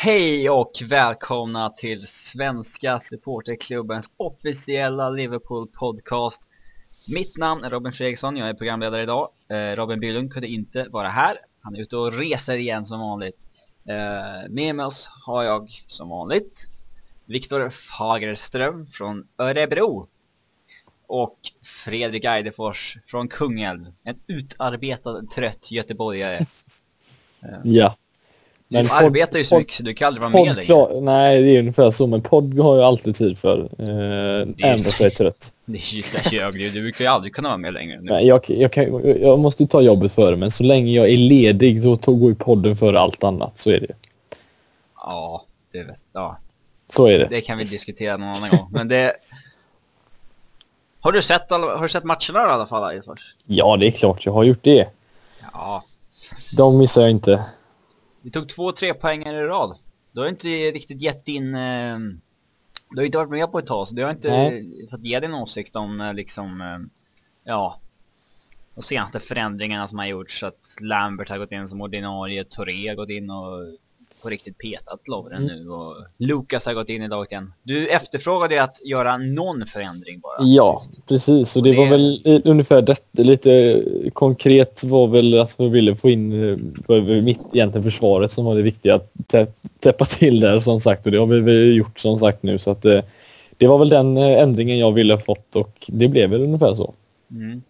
Hej och välkomna till Svenska Supporterklubbens officiella Liverpool-podcast. Mitt namn är Robin Fredriksson, jag är programledare idag. Eh, Robin Bylund kunde inte vara här, han är ute och reser igen som vanligt. Eh, med oss har jag som vanligt Viktor Fagerström från Örebro. Och Fredrik Eidefors från Kungälv, en utarbetad trött göteborgare. Ja. Du Men podd- arbetar ju så mycket så du kan aldrig vara med längre. nej, det är ungefär så, men podd har jag alltid tid för. Eh, fast jag är trött. Det är ju så du. Du kan ju aldrig kunna vara med längre nu. Nej, jag, jag, kan, jag måste ju ta jobbet före, men så länge jag är ledig så tog- går ju podden före allt annat. Så är det. Ja, det vet ja. Så är det. Det kan vi diskutera någon annan gång. Men det... Har du sett, har du sett matcherna i alla fall, Eidefors? Ja, det är klart jag har gjort det. Ja. De missar jag inte. Vi tog två tre poänger i rad. Du har inte riktigt gett din... Eh, du har inte varit med på ett tag, så du har inte Nej. fått ge din åsikt om eh, liksom... Eh, ja. De senaste förändringarna som har gjorts. Att Lambert har gått in som ordinarie, Toré har gått in och på riktigt petat Lovren Mm. nu och Lucas har gått in i laget igen. Du efterfrågade ju att göra någon förändring bara. Ja, precis. Och det, Och det- var väl ungefär det, lite konkret var väl att vi ville få in eh, för mitt egentligen försvaret som var det viktiga att tä, täppa till där som sagt och det har vi gjort som sagt nu så att eh, det var väl den eh, ändringen jag ville ha fått och det blev väl ungefär så. Mm.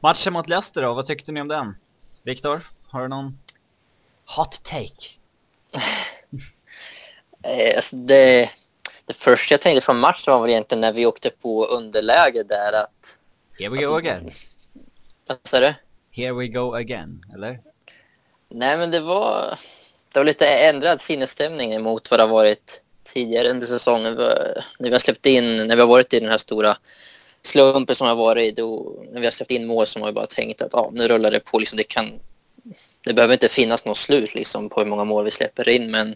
Matchen mot Leicester då, vad tyckte ni om den? Viktor, har du någon hot take? Eh, alltså det, det första jag tänkte från matchen var väl egentligen när vi åkte på underläge där att... Here we Alltså- go again. Vad sa du? Here we go again, eller? Nej men det var, det var lite ändrad sinnesstämning emot vad det har varit tidigare under säsongen. När vi har släppt in, när vi har varit i den här stora slumpen som har varit, då, när vi har släppt in mål som har vi bara tänkt att ja, nu rullar det på. Liksom, det, kan, det behöver inte finnas något slut liksom, på hur många mål vi släpper in men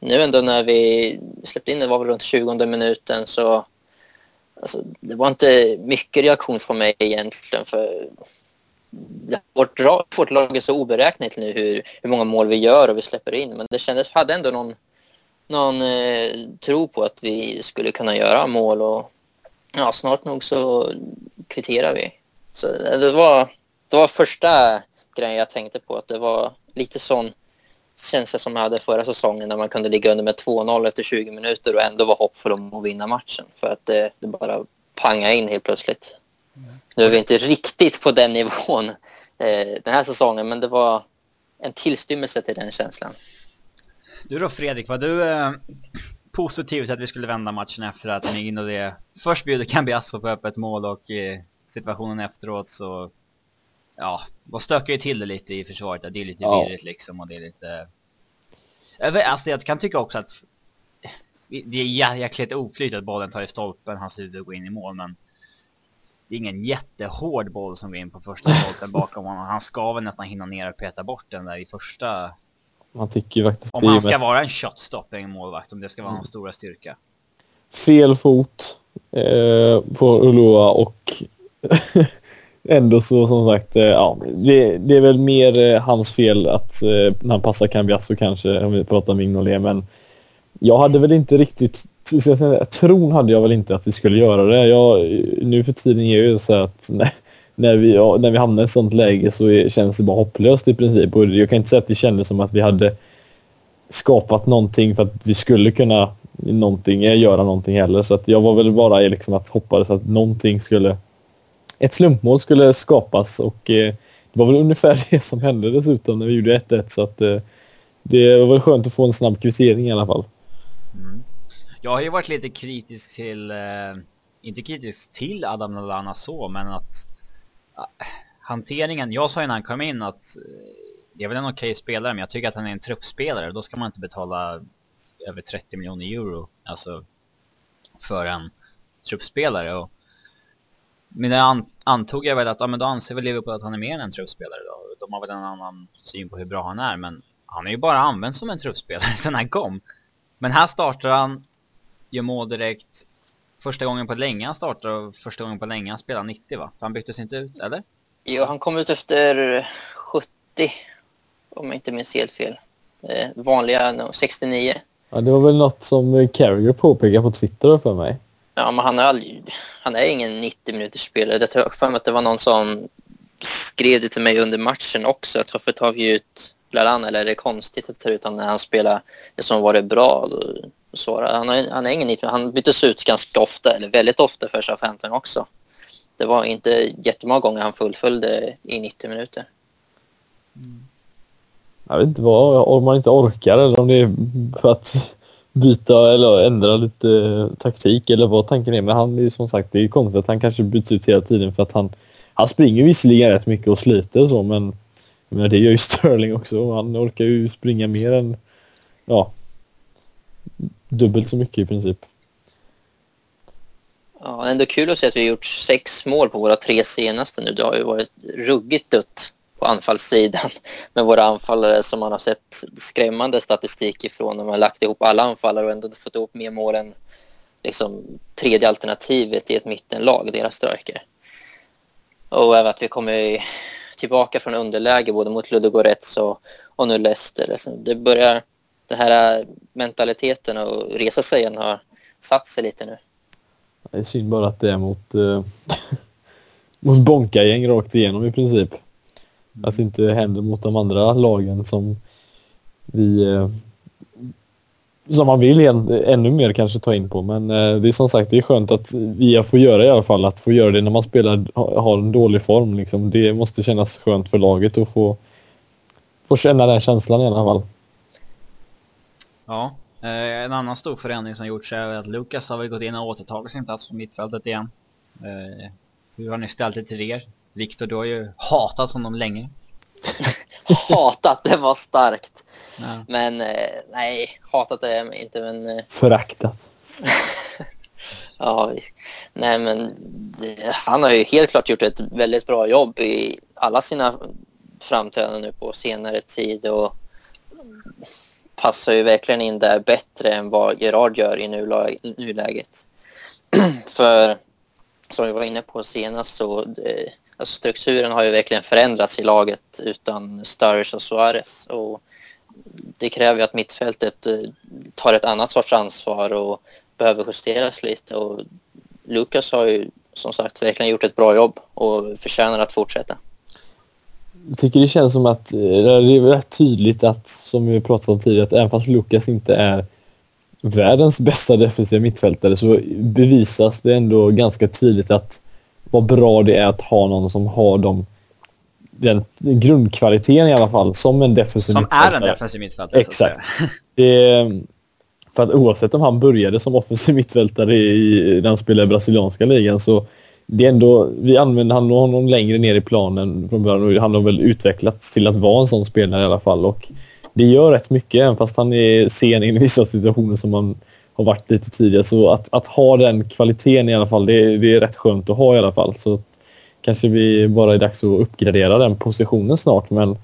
nu ändå när vi släppte in, det var väl runt 20 minuten så alltså, det var inte mycket reaktion från mig egentligen för vårt, vårt lag är så oberäkneligt nu hur, hur många mål vi gör och vi släpper in. Men det kändes, hade ändå någon, någon eh, tro på att vi skulle kunna göra mål och ja, snart nog så kvitterar vi. Så eh, det var, det var första grejen jag tänkte på, att det var lite sån känsla som jag hade förra säsongen när man kunde ligga under med 2-0 efter 20 minuter och ändå vara hoppfull om att vinna matchen. För att det, det bara pangade in helt plötsligt. Nu är vi inte riktigt på den nivån eh, den här säsongen, men det var en tillstymmelse till den känslan. Du då Fredrik, var du eh, positiv till att vi skulle vända matchen efter att ni in och det först bjuder Cambiasso på öppet mål och eh, situationen efteråt så ja, vad stökar ju till det lite i försvaret. Det är lite Ja. virrigt liksom och det är lite alltså jag kan tycka också att det är jä- jäkligt oflyt att bollen tar i stolpen, hans huvud går in i mål men det är ingen jättehård boll som går in på första stolpen bakom honom. Han ska väl nästan hinna ner och peta bort den där i första Man tycker ju faktiskt om han ska vara en shotstopping målvakt, om det ska vara hans stora styrka. fel fot eh, på Ulloa och ändå så som sagt, eh, ja, det, det är väl mer eh, hans fel att eh, när han passar Cambiasso kanske, om vi pratar om Mignolet, men jag hade väl inte riktigt, ska jag säga, tron hade jag väl inte att vi skulle göra det. Jag, nu för tiden är ju så att när, när, vi, ja, när vi hamnar i ett sånt läge så är, känns det bara hopplöst i princip. Och jag kan inte säga att det kändes som att vi hade skapat någonting för att vi skulle kunna någonting, göra någonting heller. Så att jag var väl bara i liksom att hoppades att någonting skulle... Ett slumpmål skulle skapas och eh, det var väl ungefär det som hände dessutom när vi gjorde 1-1. Så att eh, det var väl skönt att få en snabb kvittering i alla fall. Mm. Jag har ju varit lite kritisk till, eh, inte kritisk till Adam Lallana så, men att eh, hanteringen, jag sa ju när han kom in att eh, det är väl en okej spelare, men jag tycker att han är en truppspelare, då ska man inte betala över 30 miljoner euro, alltså för en truppspelare. Och, men an, antog jag väl att, ja men då anser väl Liverpool att han är mer än en truppspelare då. De har väl en annan syn på hur bra han är, men han är ju bara använd som en truppspelare sen han kom. Men här startar han, gör mål direkt. Första gången på länge han startar och första gången på länge han spelar 90 va? För han byttes inte ut, eller? Jo, han kom ut efter 70, om jag inte minns helt fel. Eh, vanliga no, 69. Ja, det var väl något som Carrier påpekade på Twitter för mig. Ja, men han är, all, han är ingen 90 minuters spelare. Jag tror för mig att det var någon som skrev det till mig under matchen också. Att varför tar vi ut Lalan eller är det konstigt att ta ut honom när han spelar det som var det bra? Då svarade han, är, han är ingen 90 Han byttes ut ganska ofta, eller väldigt ofta för Southampton också. Det var inte jättemånga gånger han fullföljde i 90 minuter. Mm. Jag vet inte vad, om man inte orkar eller om det är för att byta eller ändra lite eh, taktik eller vad tanken är. Men han är ju som sagt, det är konstigt att han kanske byts ut hela tiden för att han, han springer visserligen rätt mycket och sliter och så men, men det gör ju Sterling också. Han orkar ju springa mer än, ja, dubbelt så mycket i princip. Ja, ändå kul att se att vi har gjort sex mål på våra tre senaste nu. Det har ju varit ruggigt dött på anfallssidan med våra anfallare som man har sett skrämmande statistik ifrån när man har lagt ihop alla anfallare och ändå fått ihop mer mål än liksom, tredje alternativet i ett mittenlag, deras striker. Och även att vi kommer tillbaka från underläge både mot Ludogorets och, och nu Leicester. Alltså, det börjar, den här mentaliteten att resa sig igen har satt sig lite nu. Det är synd bara att det är mot, eh, mot Bonka-gäng rakt igenom i princip. Att det inte händer mot de andra lagen som vi eh, som man vill ännu mer kanske ta in på. Men eh, det är som sagt det är skönt att vi får göra i alla fall. Att få göra det när man spelar har en dålig form. Liksom. Det måste kännas skönt för laget att få, få känna den känslan i alla fall. Ja, eh, en annan stor förändring som gjorts är att Lukas har väl gått in och återtagit sin plats på mittfältet igen. Hur har ni ställt det till er? Viktor, du har ju hatat honom länge. hatat, det var starkt. Ja. Men eh, nej, hatat är jag inte men... Eh, Föraktat. ja, nej men det, han har ju helt klart gjort ett väldigt bra jobb i alla sina framträdanden nu på senare tid och passar ju verkligen in där bättre än vad Gerard gör i nuläget. För som vi var inne på senast så det, alltså strukturen har ju verkligen förändrats i laget utan Sturridge och Suarez. Och det kräver ju att mittfältet eh, tar ett annat sorts ansvar och behöver justeras lite. Och Lucas har ju som sagt verkligen gjort ett bra jobb och förtjänar att fortsätta. Jag tycker det känns som att eh, det är rätt tydligt att, som vi pratade om tidigare, att även fast Lucas inte är världens bästa defensiva mittfältare så bevisas det ändå ganska tydligt att vad bra det är att ha någon som har de, den grundkvaliteten i alla fall som en defensiv som är en defensiv mittfältare. Exakt. Det, för att oavsett om han började som offensiv mittfältare i, när han spelade i brasilianska ligan så det är ändå, vi använder honom längre ner i planen från början och han har väl utvecklats till att vara en sån spelare i alla fall och det gör rätt mycket även fast han är sen i vissa situationer som man har varit lite tidigare. Så att, att ha den kvaliteten i alla fall, det, det är rätt skönt att ha i alla fall. Så kanske vi bara är dags att uppgradera den positionen snart. Men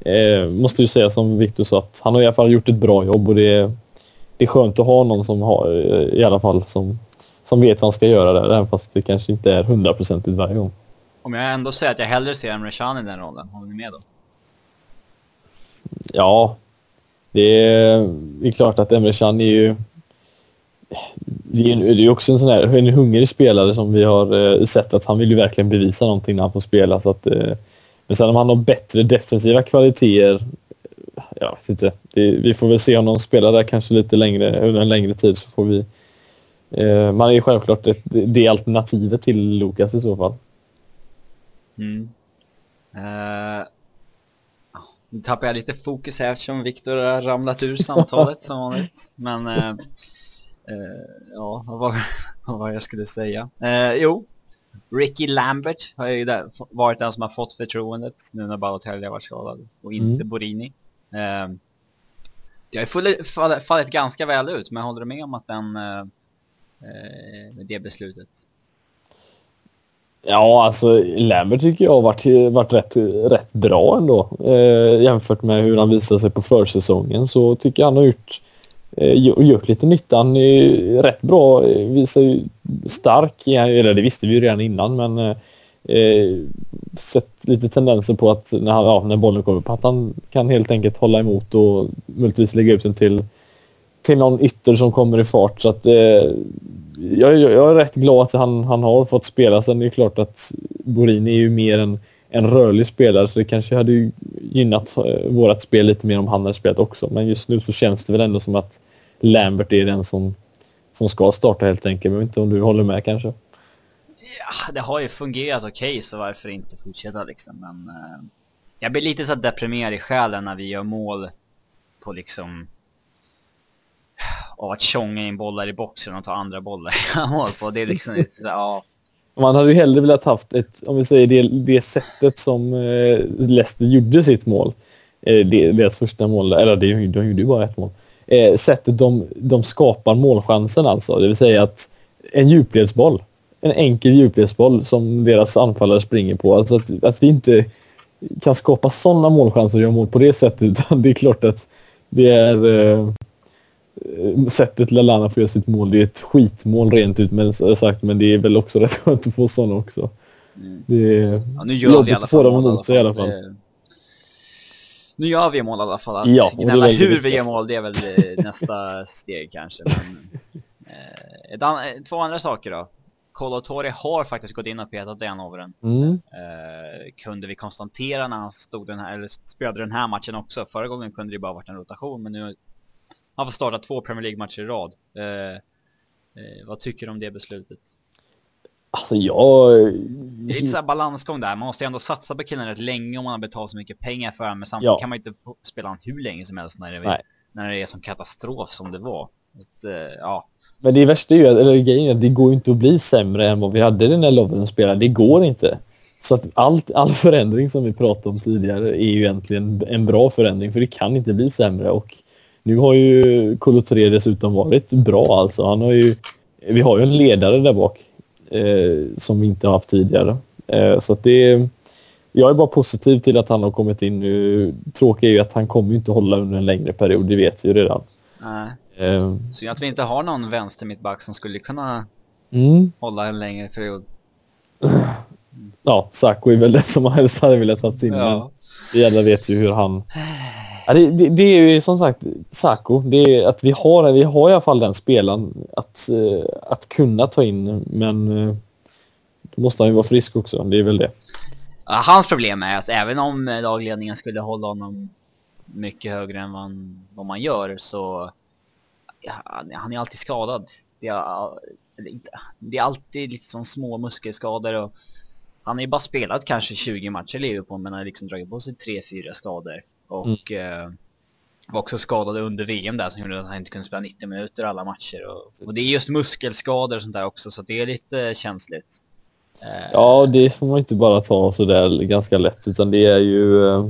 eh, måste ju säga som Victor sa att han har i alla fall gjort ett bra jobb och det är, det är skönt att ha någon som har i alla fall som, som vet vad han ska göra där. Även fast det kanske inte är hundraprocentigt varje gång. Om jag ändå säger att jag hellre ser Emre Can i den rollen, håller ni med då? Ja, det är, det är klart att Emre Can är ju det är, ju också en sån här en hungrig spelare som vi har eh, sett att han vill ju verkligen bevisa någonting när han får spela. Så att, eh, men sen om han har bättre defensiva kvaliteter, jag vet inte. Det, vi får väl se om de spelar där kanske lite längre, under en längre tid så får vi... Eh, man är ju självklart ett, det alternativet till Lukas i så fall. Mm. Uh, nu tappar jag lite fokus här eftersom Viktor har ramlat ur samtalet som vanligt. Men Uh, ja, vad var, vad var jag skulle säga? Uh, jo, Ricky Lambert har ju där, varit den som har fått förtroendet nu när Balotelli har varit skadad och inte mm. Borini. Uh, det har fallit, fallit, fallit ganska väl ut, men håller du med om att den, uh, det beslutet? Ja, alltså Lambert tycker jag har varit, varit rätt, rätt bra ändå. Eh, jämfört med hur han visade sig på försäsongen så tycker jag han har gjort Eh, Eh, och gjort lite nytta. Han är rätt bra, eh, visar ju stark, eller det visste vi ju redan innan, men eh, eh, sett lite tendenser på att när, han, ja, när bollen kommer upp att han kan helt enkelt hålla emot och möjligtvis lägga ut den till, till någon ytter som kommer i fart. Så att, eh, jag, jag är rätt glad att han, han har fått spela. Sen är det klart att Borini är ju mer en, en rörlig spelare så det kanske hade gynnat eh, vårt spel lite mer om han hade spelat också. Men just nu så känns det väl ändå som att Lambert är den som, som ska starta helt enkelt. Jag vet inte om du håller med kanske? Ja, det har ju fungerat okej okay, så varför inte fortsätta liksom. Men eh, jag blir lite så deprimerad i själen när vi gör mål på liksom av att tjonga in bollar i boxen och ta andra bollar i mål på. Det är liksom lite så, ja. Man hade ju hellre velat haft ett, om vi säger det, det sättet som eh, Leicester gjorde sitt mål. Eh, det, deras första mål, eller det, de gjorde ju bara ett mål. Eh, sättet de, de skapar målchansen alltså, det vill säga att en djupledsboll en enkel djupledsboll som deras anfallare springer på. Alltså att, att vi inte kan skapa sådana målchanser och göra mål på det sättet. Utan det är klart att det är eh, sättet Lalana får göra sitt mål. Det är ett skitmål rent ut men, sagt, men det är väl också rätt skönt att få sådana också. Mm. Det är ja, nu gör jobbigt att få dem emot sig i alla fall. Det... Nu gör vi mål i alla fall. Ja, gnälla hur vi gör mål, det är väl eh, nästa steg kanske. Men, eh, två andra saker då. Kolo Torre har faktiskt gått in och petat en over den. Mm. Eh, kunde vi konstatera när han stod den här, eller spelade den här matchen också. Förra gången kunde det bara varit en rotation, men nu han fått starta två Premier League-matcher i rad. Eh, eh, vad tycker du om det beslutet? Alltså jag... Det är lite såhär balansgång där, man måste ju ändå satsa på killen rätt länge om man har betalat så mycket pengar för honom, men samtidigt ja. kan man inte spela honom hur länge som helst när det, när det är som katastrof som det var. Så, eh, ja, men det värsta är ju, eller grejen är att det går inte att bli sämre än vad vi hade när Lovren spelade. Det går inte. Så att allt, all förändring som vi pratade om tidigare är ju egentligen en bra förändring för det kan inte bli sämre och nu har ju Kolotoré dessutom varit bra alltså. Han har ju, vi har ju en ledare där bak eh, som vi inte har haft tidigare. Eh, så det jag är bara positiv till att han har kommit in nu. Tråkigt är ju att han kommer inte hålla under en längre period, det vet vi ju redan. Nej. Uh, Synd att vi inte har någon vänster mittback som skulle kunna mm. hålla en längre period. Ja, Saco är väl det som man helst hade velat ha in. Ja. Vi alla vet ju hur han... Ja, det, det, det, är ju som sagt Saco. Det är att vi har, vi har i alla fall den spelaren att, eh, att kunna ta in. Men eh, då måste han ju vara frisk också. Det är väl det. Hans problem är att även om lagledningen skulle hålla honom mycket högre än vad, vad man gör så han är alltid skadad. Det är, det är alltid lite som små muskelskador och han har ju bara spelat kanske 20 matcher i Liverpool men har liksom dragit på sig 3-4 skador. Och mm. eh, var också skadad under VM där som gjorde att han inte kunde spela 90 minuter alla matcher. Och, och det är just muskelskador och sånt där också så det är lite känsligt. Eh, ja, det får man inte bara ta sådär ganska lätt utan det är ju... Eh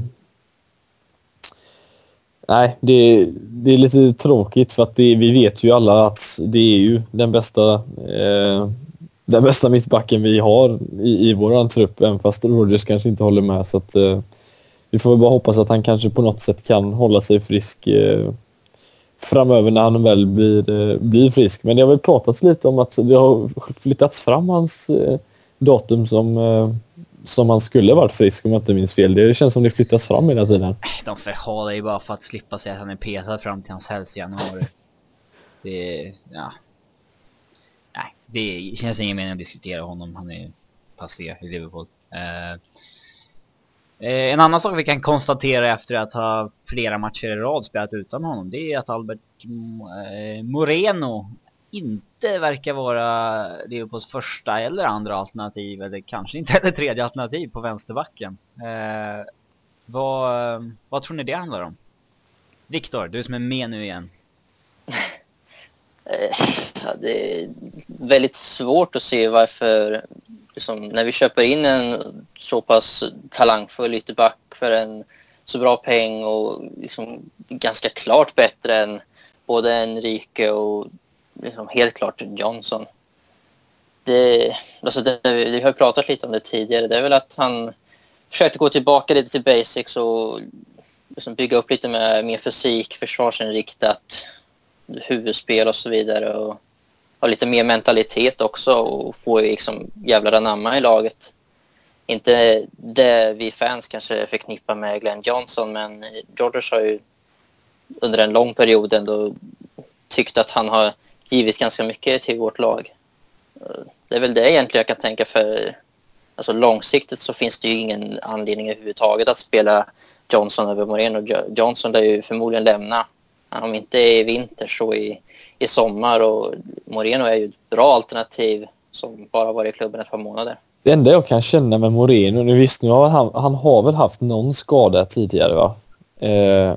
Nej, det, det är lite tråkigt för att det, vi vet ju alla att det är ju den bästa eh, den bästa mittbacken vi har i, i våran trupp, även fast Rodgers kanske inte håller med. Så att, eh, vi får bara hoppas att han kanske på något sätt kan hålla sig frisk eh, framöver när han väl blir, eh, blir frisk. Men det har väl pratats lite om att det har flyttats fram hans eh, datum som eh, som han skulle varit frisk om jag inte minns fel. Det känns som det flyttas fram hela tiden. De förhalar ju bara för att slippa säga att han är petad fram till hans hälsa i januari. Det, ja. Nej, det känns ingen mening att diskutera honom. Han är passé i Liverpool. Eh, en annan sak vi kan konstatera efter att ha flera matcher i rad spelat utan honom, det är att Albert eh, Moreno inte verkar vara Liverpools första eller andra alternativ, eller kanske inte heller tredje alternativ på vänsterbacken. Eh, vad, vad tror ni det handlar om? Viktor, du som är med nu igen. Eh, ja, det är väldigt svårt att se varför, liksom, när vi köper in en så pass talangfull ytterback för en så bra peng och liksom ganska klart bättre än både Enrique och liksom helt klart Johnson. Det, alltså det, vi har pratat lite om det tidigare. Det är väl att han försökte gå tillbaka lite till basics och liksom bygga upp lite med mer fysik, försvarsinriktat, huvudspel och så vidare. Och ha lite mer mentalitet också och få liksom jävlar anamma i laget. inte det vi fans kanske förknippar med Glenn Johnson, men George har ju under en lång period ändå tyckt att han har givit ganska mycket till vårt lag. Det är väl det egentligen jag kan tänka för alltså långsiktigt så finns det ju ingen anledning överhuvudtaget att spela Johnson över Moreno. Johnson lär ju förmodligen lämna, om inte i vinter så i, i sommar och Moreno är ju ett bra alternativ som bara varit i klubben ett par månader. Det enda jag kan känna med Moreno, nu visst nu har han, han har väl haft någon skada tidigare va? Eh,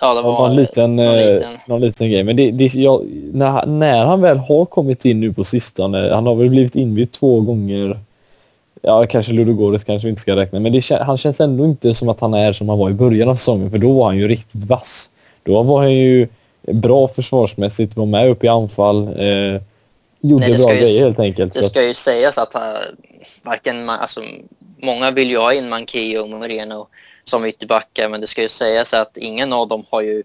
Ja, det var någon, liten, någon eh, liten. någon liten grej. Men det, det, jag, när, när han väl har kommit in nu på sistone, han har väl blivit inbytt två gånger. Ja, kanske Ludogorets kanske vi inte ska räkna, men det, han känns ändå inte som att han är som han var i början av säsongen, för då var han ju riktigt vass. Då var han ju bra försvarsmässigt, var med upp i anfall, eh, gjorde Nej, bra ju- grejer helt enkelt. Det Så ska ju sägas att han, varken, man- alltså, många vill ju ha in Manquillo och Moreno som ytterbackar, men det ska ju sägas att ingen av dem har ju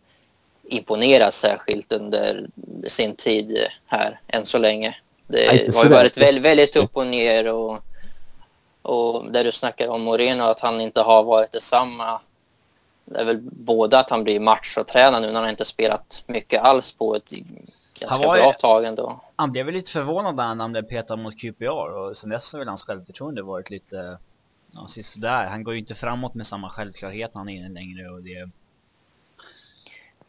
imponerat särskilt under sin tid här än så länge. Nej, Det inte har ju varit väldigt, väldigt upp och ner och, och där du snackar om Moreno, att han inte har varit detsamma. Det är väl både att han blir matchtränad nu när han inte spelat mycket alls på ett ganska ju- bra tag ändå. Han blev väl lite förvånad när han blev petad mot QPR och sen dess har väl hans självförtroende varit lite, ja där. Han går ju inte framåt med samma självklarhet när han är inne längre och det...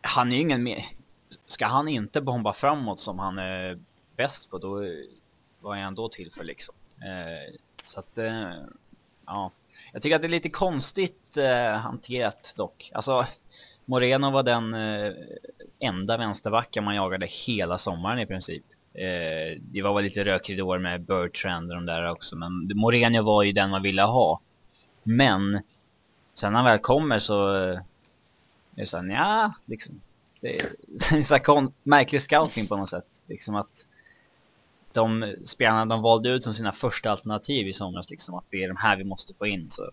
Han är ju ingen mer... Ska han inte bomba framåt som han är bäst på då var jag ändå till för liksom. Eh, så att, eh, ja. Jag tycker att det är lite konstigt eh, hanterat dock. Alltså, Moreno var den eh, enda vänsterbacken man jagade hela sommaren i princip. Eh, det var väl lite rökridåer med Bertrand och de där också, men Moreno var ju den man ville ha. Men sen när han väl kommer så eh, är det såhär, nja, liksom. Det är, det är så här märklig scouting på något sätt. Liksom att de spelarna de valde ut som sina första alternativ i somras, liksom att det är de här vi måste få in. Så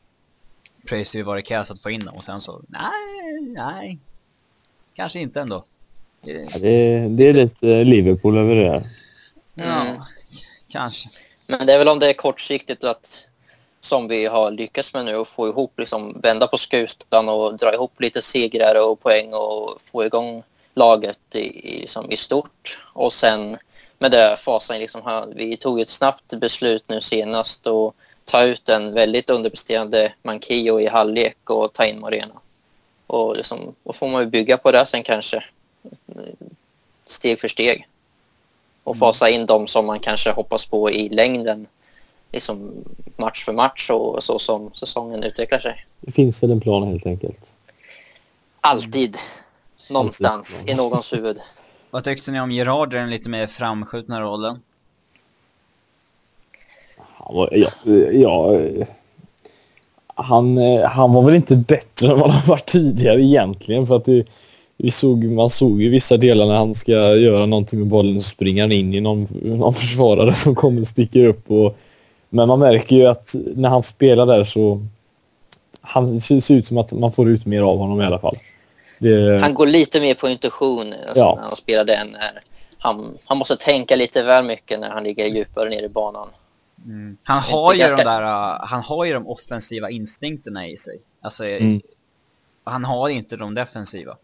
pröjsade vi vad det krävs att få in dem och sen så, nej, nej. Kanske inte ändå. Det- ja, det, det är lite Liverpool över det där. Ja, Mm. kanske. Men det är väl om det är kortsiktigt att som vi har lyckats med nu och få ihop, liksom vända på skutan och dra ihop lite segrar och poäng och få igång laget i, i, som i stort. Och sen med det fasen, liksom, här- vi tog ett snabbt beslut nu senast och ta ut en väldigt underpresterande Manquillo i halvlek och ta in Moreno. Och liksom, och får man ju bygga på det sen kanske steg för steg och fasa in dem som man kanske hoppas på i längden liksom match för match och så som säsongen utvecklar sig. Det finns väl en plan helt enkelt. Alltid någonstans Alltid. i någons huvud. Vad tyckte ni om Gerard i den lite mer framskjutna rollen? Han var, ja, ja, han, eh, han var väl inte bättre än vad han varit tidigare egentligen för att det, vi såg, man såg ju vissa delar när han ska göra någonting med bollen så springer han in i någon, någon försvarare som kommer och sticker upp och men man märker ju att när han spelar där så han det ser ut som att man får ut mer av honom i alla fall. Det, Han går lite mer på intuition alltså, Ja. när han spelar den. Han, han måste tänka lite väl mycket när han ligger djupare ner i banan. Han Inte har ju ganska- de där, uh, han har ju de offensiva instinkterna i sig. Alltså, Mm. han har inte de defensiva.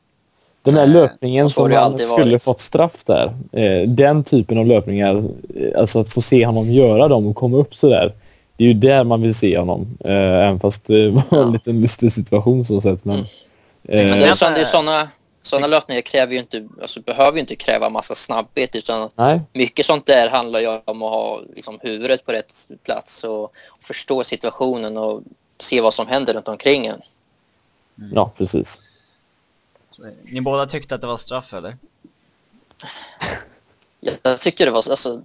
Den här Nej, löpningen som han skulle varit. fått straff där. Eh, den typen av löpningar, eh, alltså att få se honom göra dem och komma upp så där. Det är ju där man vill se honom. Eh, även fast det var en Ja. liten lustig situation så sett. Men, Mm. Eh, Men det är, jag- så, det är såna, såna löpningar kräver ju inte, alltså, behöver ju inte kräva massa snabbhet utan nej, mycket sånt där handlar ju om att ha liksom, huvudet på rätt plats och, och förstå situationen och se vad som händer runt omkring en. ja precis. Ni båda tyckte att det var straff eller? Jag, tyckte det var, alltså,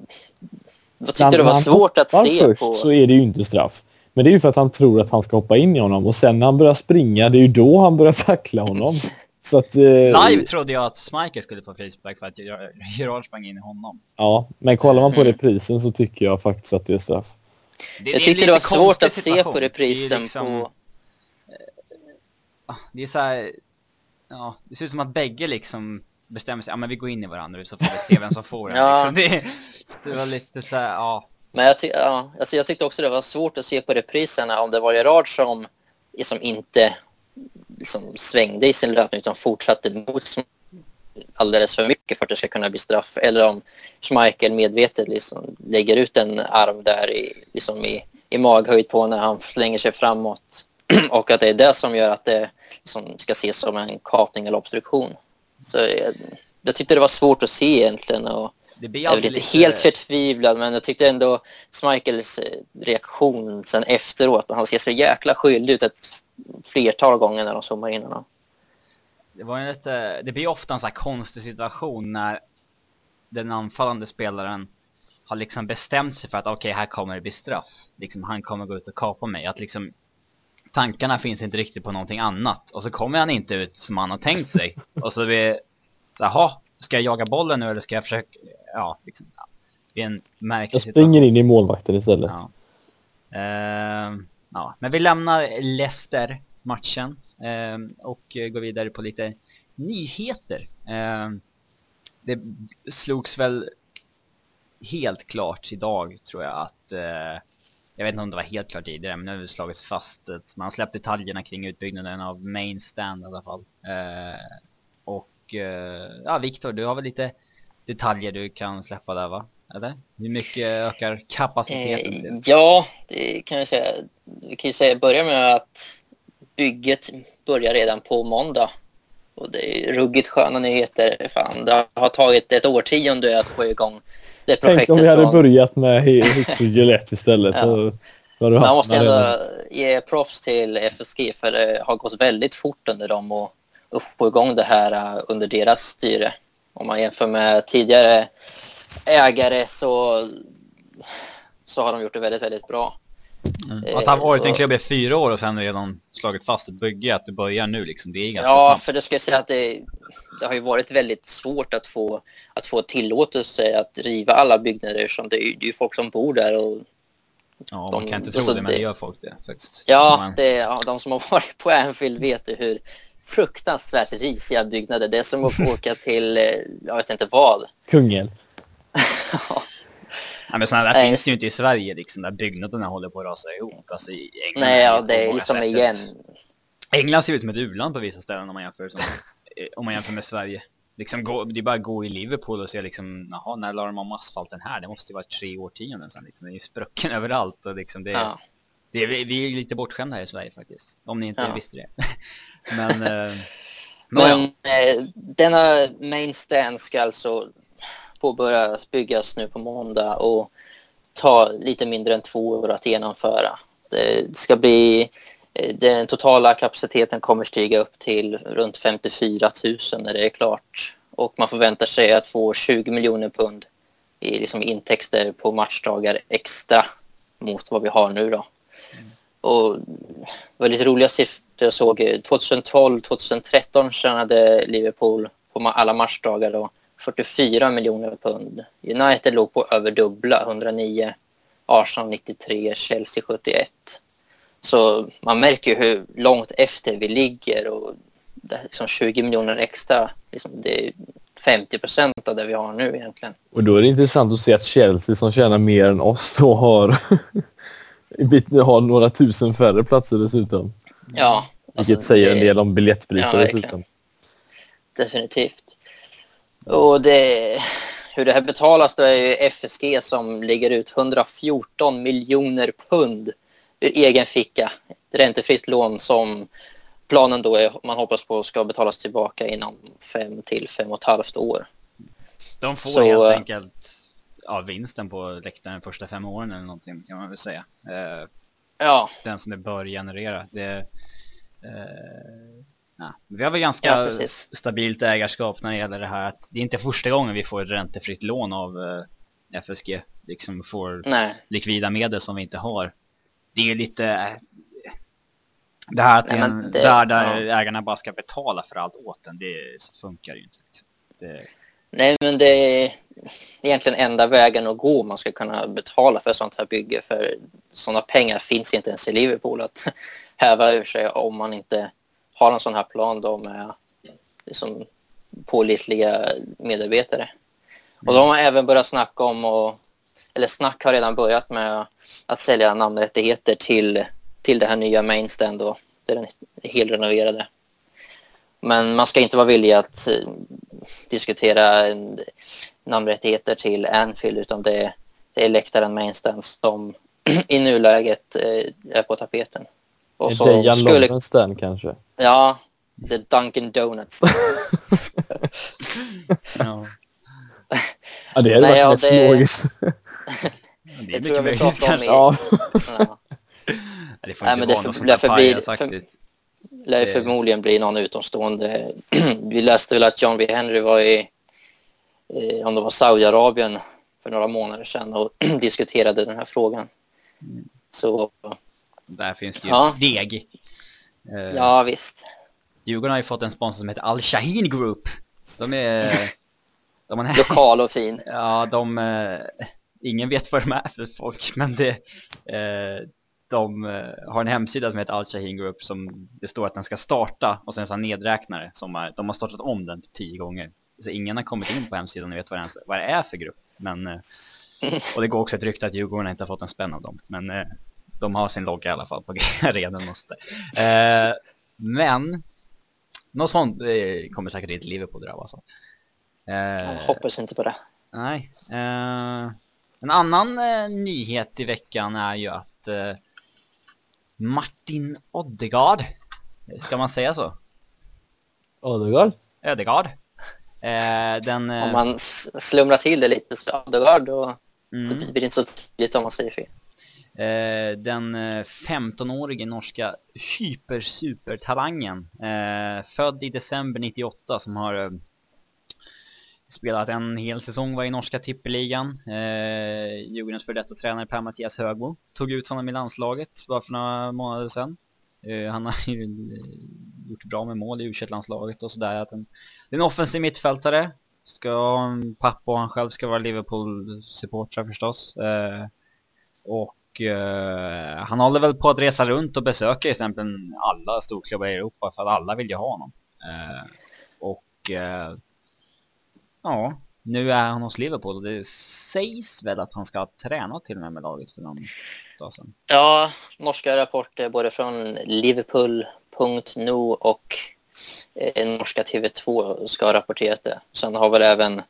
jag tyckte det var svårt att se först på. så är det ju inte straff. Men det är ju för att han tror att han ska hoppa in i honom och sen när han börjar springa, det är ju då han börjar tackla honom. Så att... Eh, Live trodde jag att Smiker skulle få frispark för att Ger- Gerard sprang in i honom. Ja, men kollar man på Mm. reprisen så tycker jag faktiskt att det är straff. Det, Jag är tyckte det var svårt att se situation. på reprisen Det liksom- på... Det är så här, ja, det ser ut som att bägge liksom bestämmer sig, ja men vi går in i varandra så får vi se vem som får den Ja. liksom. det, det var lite så här, ja. Men jag, ty ja, alltså jag tyckte också det var svårt att se på repriserna om det var Gerard som liksom inte liksom svängde i sin löpning utan fortsatte mot alldeles för mycket för att det ska kunna bli straff. Eller om Schmeichel medvetet liksom lägger ut en arm där i, liksom i, i maghöjd på när han slänger sig framåt. och att det är det som gör att det liksom ska ses som en kapning eller obstruktion. Så jag, jag tyckte det var svårt att se egentligen. Och det blir jag är alltid inte lite... helt förtvivlad, men jag tyckte ändå Schmeichels eh, reaktion sen efteråt, han ser så jäkla skyldig ut ett flertal gånger när de zoomar in honom. Det, var ju lite, det blir ofta en sån här konstig situation när den anfallande spelaren har liksom bestämt sig för att okej, här kommer det bli straff. Liksom, han kommer gå ut och kapa mig. Att liksom tankarna finns inte riktigt på någonting annat. Och så kommer han inte ut som han har tänkt sig. och så blir jaha, ska jag jaga bollen nu eller ska jag försöka, ja, liksom. Det är en märklig Jag situation. springer in i målvakten istället. Ja. Ehm, ja, men vi lämnar Leicester-matchen ehm, och eh, går vidare på lite nyheter. Ehm, det slogs väl helt klart idag tror jag att, eh, jag vet inte om det var helt klart tidigare, men nu har det slagits fast att man har släppt detaljerna kring utbyggnaden av main stand i alla fall. Eh, och eh, ja, Viktor, du har väl lite detaljer du kan släppa där va? Eller? Hur mycket ökar kapaciteten? Eh, ja, det kan jag säga. Vi kan ju säga, börja med att bygget börjar redan på måndag. Och det är ruggigt sköna nyheter. Fan, det har tagit ett årtionde att få igång det Tänk projektet. om vi hade från- börjat med Hicks och Gillette istället. Ja. Man måste ändå redan. ge props till FSG för det har gått väldigt fort under dem och, och få igång det här uh, under deras styre. Om man jämför med tidigare ägare så, så har de gjort det väldigt, väldigt bra. Mm. Att ha varit en klubb i fyra år och sen redan slagit fast ett bygge, att det börjar nu liksom, det är ganska Ja, snabbt. för det ska jag säga att det, det har ju varit väldigt svårt att få, att få tillåtelse att riva alla byggnader som det det är ju folk som bor där och Ja, man de- kan inte tro alltså det, men det- det gör folk det faktiskt. Ja, Man- det, ja, de som har varit på Anfield vet hur fruktansvärt risiga byggnader. Det är som att åka till, eh, jag vet inte vad. Kungen. Nej, men sådana där Nej, finns det ju inte i Sverige liksom, där byggnaderna håller på att rasa ihop. Alltså, i England Nej, ja, det är liksom sätt ett- igen. England ser ut som ett u-land på vissa ställen om man jämför, som, eh, om man jämför med Sverige. Liksom gå, det är bara att gå i Liverpool och se liksom, jaha, när la de om asfalten här? Det måste ju vara tre årtionden sedan liksom. Det är ju sprucken överallt och liksom det, Ja. det är, vi vi är lite bortskämda här i Sverige faktiskt. Om ni inte Ja. visste det. men, eh. Men eh, denna main stand ska alltså påbörjas byggas nu på måndag och ta lite mindre än två år att genomföra. Det ska bli, eh, den totala kapaciteten kommer stiga upp till runt 54 000 när det är klart. Och man förväntar sig att få 20 miljoner pund i liksom intäkter på matchdagar extra mot vad vi har nu då. Och det var lite roliga siffror jag såg. 2012-2013 tjänade Liverpool på alla matchdagar då 44 miljoner pund. United låg på över dubbla, 109. Arsenal 93, Chelsea 71. Så man märker ju hur långt efter vi ligger och det liksom 20 miljoner extra. Liksom det är 50 procent av det vi har nu egentligen. Och då är det intressant att se att Chelsea som tjänar mer än oss då har, har några tusen färre platser dessutom. Ja, Vilket alltså, säger en det- del om biljettpriser Ja, dessutom. Definitivt. Och det, hur det här betalas då är ju FSG som lägger ut 114 miljoner pund ur egen ficka. Ett räntefritt lån som planen då är, man hoppas på ska betalas tillbaka inom fem till fem och ett halvt år. De får Så, helt eh, enkelt ja, vinsten på läktaren första fem åren eller någonting kan man väl säga. Eh, Ja, den som det bör generera. Det, eh, ja. Vi har väl ganska Ja, stabilt ägarskap när det gäller det här. Att det är inte första gången vi får ett räntefritt lån av eh, FSG. Liksom får nej. likvida medel som vi inte har. Det är lite... eh, Det här att Nej, en det- värld där ja. ägarna bara ska betala för allt åt en, det så funkar ju inte. Liksom. Det, Nej, men det är egentligen enda vägen att gå om man ska kunna betala för sånt här bygge. För sådana pengar finns inte ens i Liverpool att häva ur sig om man inte har en sån här plan då med liksom pålitliga medarbetare. Och då har man även börjat snacka om att eller snack har redan börjat med att sälja namnrättigheter till, till det här nya mainstand då, där den är helrenoverade. Men man ska inte vara villig att eh, diskutera namnrättigheter till Anfield utan det, det är läktaren mainstand som i nuläget eh, är på tapeten. Och är så Dejan skulle... Den kanske? Ja, The Dunkin Donuts. ja. ja, det hade Nej, varit ja, mest det... logiskt. det är mycket möjligt kanske. Ja. ja. Det får inte Nej, men det vara för, något för, för, för, lär förmodligen bli någon utomstående. Vi läste väl att John V. Henry var i, eh, om det var Saudiarabien för några månader sedan och diskuterade den här frågan. Mm. Så... Där finns det ju ja. deg. Eh, ja, visst. Djurgården har ju fått en sponsor som heter Al Shaheen Group. De är... De är Lokal och fin. Ja, de... Eh, ingen vet vad de är för folk, men det... De eh, har en hemsida som heter Al Shaheen Group som det står att den ska starta och sen så en nedräknare som är, de har startat om den typ tio gånger. Så ingen har kommit in på hemsidan och vet vad, den, vad det är för grupp. Men, eh, och det går också ett rykte att Djurgården inte har fått en spänn av dem. Men eh, de har sin logga i alla fall på arenan. Måste. Eh, men något sånt eh, kommer säkert inte Liverpool drabbas av. Eh, Jag hoppas inte på det. Nej. Eh, en annan nyhet i veckan är ju att Martin Odegaard, ska man säga så? Odegaard? Ödegaard. Eh, den, Om man slumrar till det lite så Odegaard då mm. det blir det inte så tydligt om man säger fel. Eh, den 15-årige norska hyper-supertalangen, eh, född i december 98, som har eh, spelat en hel säsong var i norska tippeligan. Eh, Djurgårdens före detta tränare Per-Mattias Högbo tog ut honom i landslaget bara för några månader sedan. Eh, han har ju eh, gjort bra med mål i u landslaget och sådär. Att en, en offensiv mittfältare, ska, pappa och han själv ska vara Liverpool-supportrar förstås. Eh, och uh, han håller väl på att resa runt och besöka exempel alla storklubbar i Europa för att alla vill ju ha honom. Uh, och uh, ja, nu är han hos Liverpool och det sägs väl att han ska ha tränat till och med med laget för någon dag sedan. Ja, norska rapporter både från Liverpool.no och eh, norska TV2 ska ha rapporterat det. Sen har väl även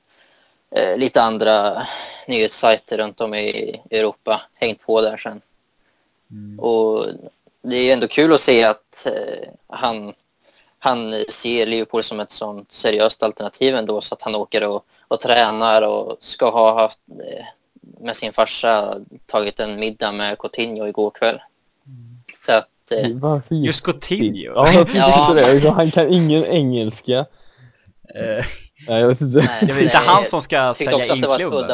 eh, lite andra nyhetssajter runt om i Europa hängt på där sen. Mm. Och det är ändå kul att se att eh, han, han ser Liverpool som ett sånt seriöst alternativ ändå så att han åker och, och tränar och ska ha haft eh, med sin farsa tagit en middag med Coutinho igår kväll. Mm. Så att... Eh, varför just, just Coutinho? Ja, varför ja. det? Han kan ingen engelska. Uh. Nej, jag vet inte. Nej, det är väl inte han som ska sälja in klubben?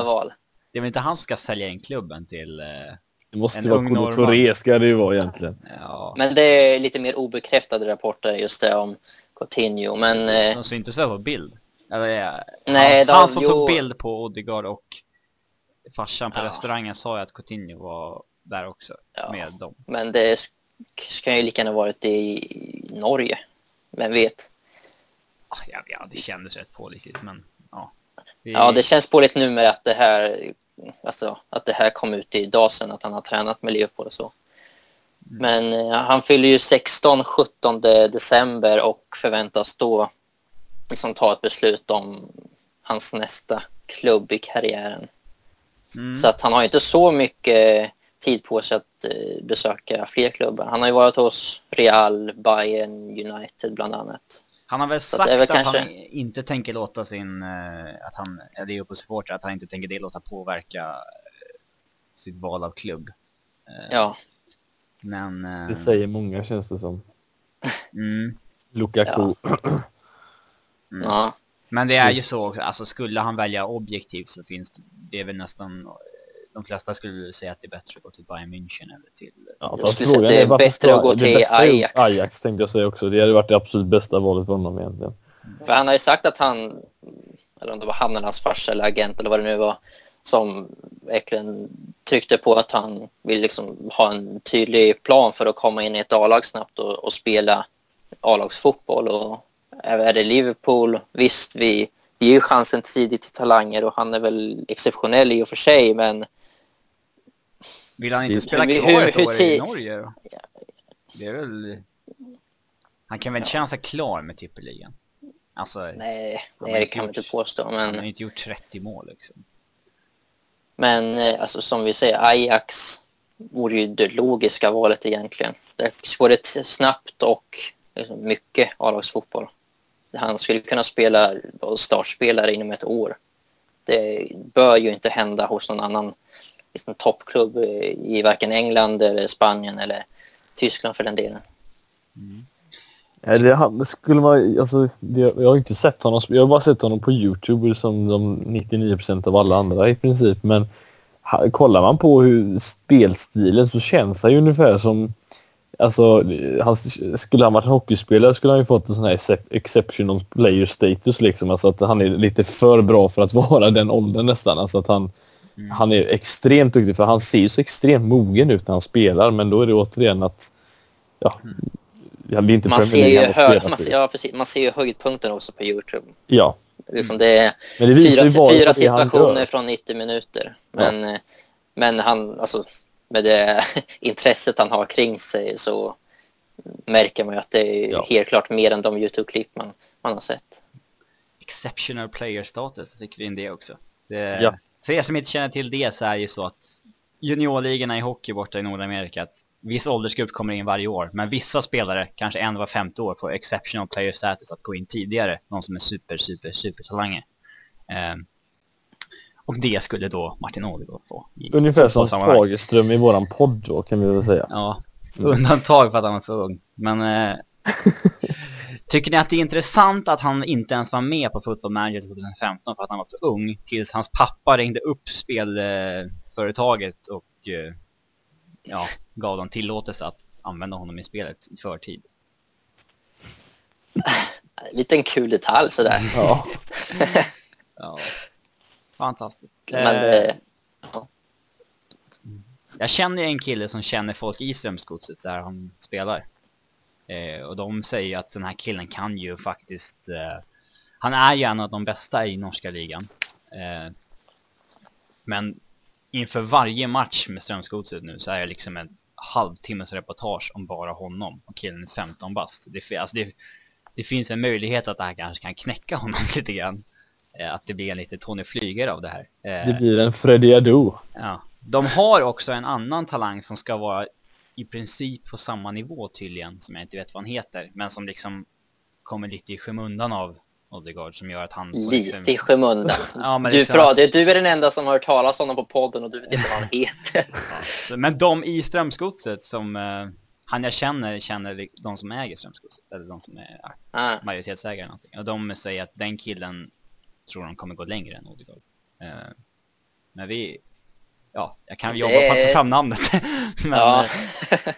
Det är väl inte han som ska sälja in klubben till eh, Det måste ju vara Kolo Touré ska det ju vara egentligen. Ja. Men det är lite mer obekräftade rapporter just det om Coutinho, men... Eh, de ser inte så på bild. Eller, Nej, han, de, han som jo... tog bild på Odegaard och farsan på ja. restaurangen sa ju att Coutinho var där också ja. med dem. Men det ska ju lika gärna varit i Norge. Vem vet? Ah, ja, ja, det kändes rätt pålitligt, men ja. Det... Ja, det känns pålitligt nu med att det här alltså, att det här kom ut idag sen, att han har tränat med Liverpool och så. Men eh, han fyller ju 16-17 december och förväntas då liksom ta ett beslut om hans nästa klubb i karriären. Mm. Så att han har inte så mycket tid på sig att eh, besöka fler klubbar. Han har ju varit hos Real, Bayern, United bland annat. Han har väl sagt väl att kanske... han inte tänker låta sin, uh, att han, det är på supporter, att han inte tänker det låta påverka uh, sitt val av klubb. Uh, ja. Men... det säger många känns det som. Mm. Lukaku. Ja. mm. ja. Men det är ju så också, alltså skulle han välja objektivt så finns det, det är väl nästan de flesta skulle säga att det är bättre att gå till Bayern München eller till... Ja, jag skulle säga att det är bättre att gå till Ajax. Ajax tänkte jag säga också. Det hade varit det absolut bästa valet för honom egentligen. För han har ju sagt att han, eller om det var han eller hans farsa eller agent eller vad det nu var, som verkligen tryckte på att han vill liksom ha en tydlig plan för att komma in i ett A-lag snabbt och, och spela A-lagsfotboll. Och är det Liverpool, visst vi, vi ger ju chansen tidigt till talanger och han är väl exceptionell i och för sig men Vill han inte spela hur- kvar ett hur år i Norge? Det är väl... Han kan väl känna sig klar med tippeligan? Alltså, Nej, nej det kan man inte påstå. han har Men, inte gjort 30 mål liksom. men eh, alltså, som vi säger, Ajax vore ju det logiska valet egentligen. Det både snabbt och liksom, mycket A-lagsfotboll. Han skulle kunna spela startspelare inom ett år. Det bör ju inte hända hos någon annan liksom, toppklubb i varken England, eller Spanien eller Tyskland för den delen. Mm. det, han, skulle man, alltså, det, jag har inte sett honom. Jag har bara sett honom på Youtube som de 99% av alla andra i princip. Men ha, kollar man på hur spelstilen så känns han ju ungefär som... Alltså, han, skulle han varit hockeyspelare skulle han ju fått en sån här exceptional player status liksom. Alltså att han är lite för bra för att vara den åldern nästan. Alltså att han, han är extremt duktig för han ser ju så extremt mogen ut när han spelar. Men då är det återigen att... Ja, ja, det är inte Man ser ju, hö- spelat man, i. ser, ja, precis, man ser ju höjdpunkten också på Youtube. Ja, Liksom det är men det visar fyra, fyra situationer från 90 minuter. Men, eh, men han, alltså, med det intresset han har kring sig så märker man ju att det är Ja. helt klart mer än de Youtube-klipp man, man har sett. Exceptional player status, fick vi in det också. Det, Ja. För er som inte känner till det så är det ju så att juniorligorna i hockey borta i Nordamerika, att viss åldersgrupp kommer in varje år, men vissa spelare, kanske en var femte år, får exceptional player status att gå in tidigare, någon som är super, super, super talanger. Ehm, och det skulle då Martin Odegaard få. i Ungefär som. Fagerström i våran podd då kan vi väl säga. Ja, undantag för att han var för ung. Men eh, tycker ni att det är intressant att han inte ens var med på Football Manager 2015 för att han var för ung tills hans pappa ringde upp spelföretaget och eh, ja, gav dem tillåtelse att använda honom i spelet i förtid. Liten kul detalj sådär. Ja. Ja, fantastiskt. Men Eh, det, Jag känner en kille som känner folk i Strömsgodset där han spelar. Eh, och de säger att den här killen kan ju faktiskt... Eh, han är ju en av de bästa i norska ligan. Eh, men inför varje match med Strömsgodset nu så är det liksom en halvtimmes reportage om bara honom. Och killen är 15 bast. Det, alltså det, det finns en möjlighet att det här kanske kan knäcka honom lite grann. Eh, att det blir en lite Tony Flygare av det här. Eh, Det blir en Freddy Adu. Ja. De har också en annan talang som ska vara i princip på samma nivå tydligen, som jag inte vet vad han heter, men som liksom kommer lite i skymundan av Odegaard som gör att han... får liksom- lite i skymundan. Ja, men Du, liksom, pratar, du är den enda som har hört talas om honom på podden och du vet inte vad han heter. så- Men de i Strömsgodset som... Eh, han jag känner, känner de som äger Strömsgodset, eller de som är ja, Ah, majoritetsägare eller någonting. Och de säger att den killen tror de kommer gå längre än Odegaard. Eh, men vi... Ja, jag kan Det- jobba på att få fram namnet. men, ja. eh,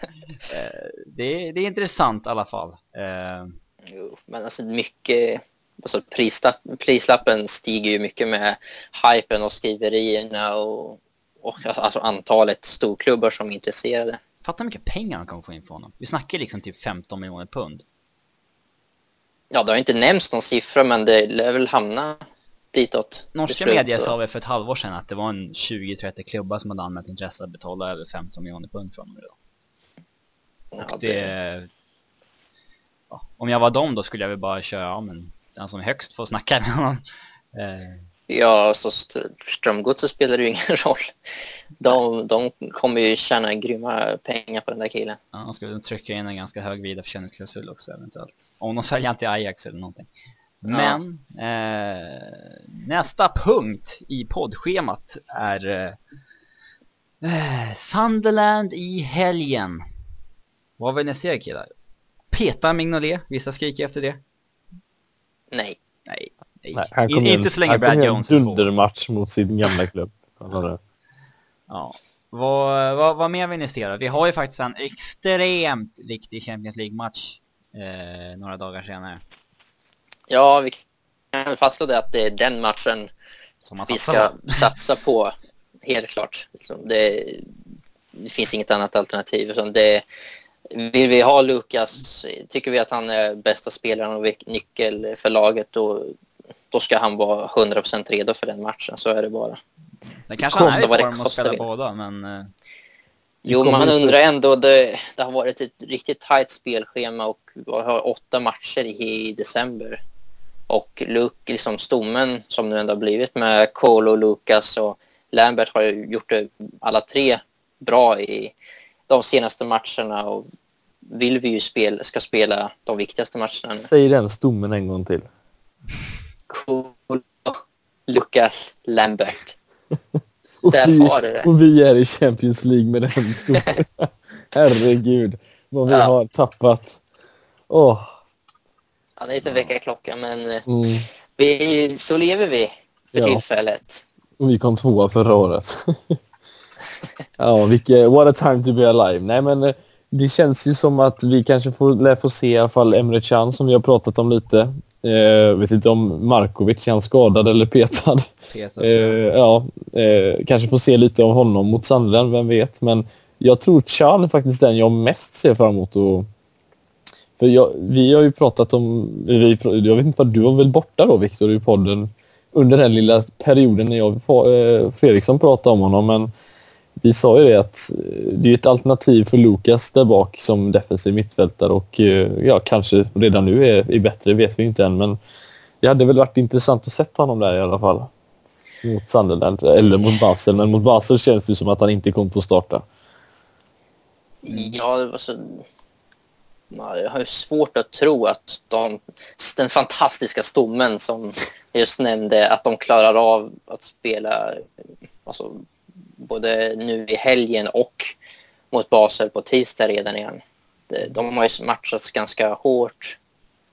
Eh, det, är, det är intressant i alla fall. Eh, Jo, men alltså mycket... Alltså prislapp, prislappen stiger ju mycket med hypen och skriverierna och, och alltså antalet storklubbar som är intresserade. Fatta hur mycket pengar han kommer få in från honom. Vi snackar liksom typ 15 miljoner pund. Ja, det har inte nämnts någon siffra, men det lär väl hamna ditåt. Norska till medier och- sa väl för ett halvår sedan att det var en 20-30 klubbar som hade anmält intresse att betala över 15 miljoner pund för honom idag. Ja, Och det... Ja, om jag var dem då skulle jag väl bara köra, ja men den som är högst får snacka med honom. Eh, Ja, så st- för Strömgodset spelar det ju ingen roll. De, de kommer ju tjäna grymma pengar på den där killen. ja, de skulle trycka in en ganska hög vidareförsäljningsklausul också eventuellt. Om de säljer inte Ajax eller någonting. Men eh, nästa punkt i poddschemat är eh, eh, Sunderland i helgen. Vad vill ni se killar? Peta Mignolet, vissa skriker efter det. Nej. Nej, nej. Nej, In, kom inte så länge Brad en Jones är två. dundermatch mot sin gamla klubb. Ja. Vad, vad, vad mer vill ni se då? Vi har ju faktiskt en extremt viktig Champions League-match eh, några dagar senare. Ja, vi kan fastslå det att det är den matchen vi ska satsa på. Helt klart. Liksom, Det, det finns inget annat alternativ. Det, vill vi ha Lukas, tycker vi att han är bästa spelaren och nyckel för laget, då, då ska han vara 100% redo för den matchen. Så är det bara. Det kanske han är i form att spela båda, men... Eh, Jo, man undrar ändå. Det, det har varit ett riktigt tajt spelschema och vi har åtta matcher i, i december. Och Luke, liksom stommen som nu ändå har blivit med Cole och Lucas och Lambert har ju gjort det alla tre bra i de senaste matcherna och vill vi ju spel, ska spela de viktigaste matcherna. Säg den stommen en gång till. Cole, Lucas, Lambert. Och Där vi, har du det. och vi är i Champions League med den stommen. Herregud, vad vi Ja. har tappat. Åh. Ja, det är lite väckarklocka men eh, Mm. vi, så lever vi för Ja. tillfället. Och vi kom tvåa förra året. ja, vilket, what a time to be alive. Nej, men eh, det känns ju som att vi kanske får, lär få se i alla fall Emre Can som vi har pratat om lite. Eh, vet inte om Markovic, är han skadad eller petad? Peter, Eh, ja, eh, kanske får se lite av honom mot Sandland, vem vet. Men jag tror Chan är faktiskt den jag mest ser fram emot. Och, för jag, vi har ju pratat om, vi, jag vet inte vad du var väl borta då Viktor i podden under den lilla perioden när jag och eh, Fredriksson pratade om honom. Men vi sa ju det att eh, det är ett alternativ för Lukas där bak som defensiv mittfältare och eh, ja, kanske redan nu är, är bättre, vet vi inte än. Men det hade väl varit intressant att sätta honom där i alla fall mot Sunderland eller mot Basel. Men mot Basel känns det som att han inte kommer få starta. Ja, det var så... Ja, Jag har ju svårt att tro att de, den fantastiska stommen som jag just nämnde, att de klarar av att spela alltså, både nu i helgen och mot Basel på tisdag redan igen. De- har ju matchats ganska hårt.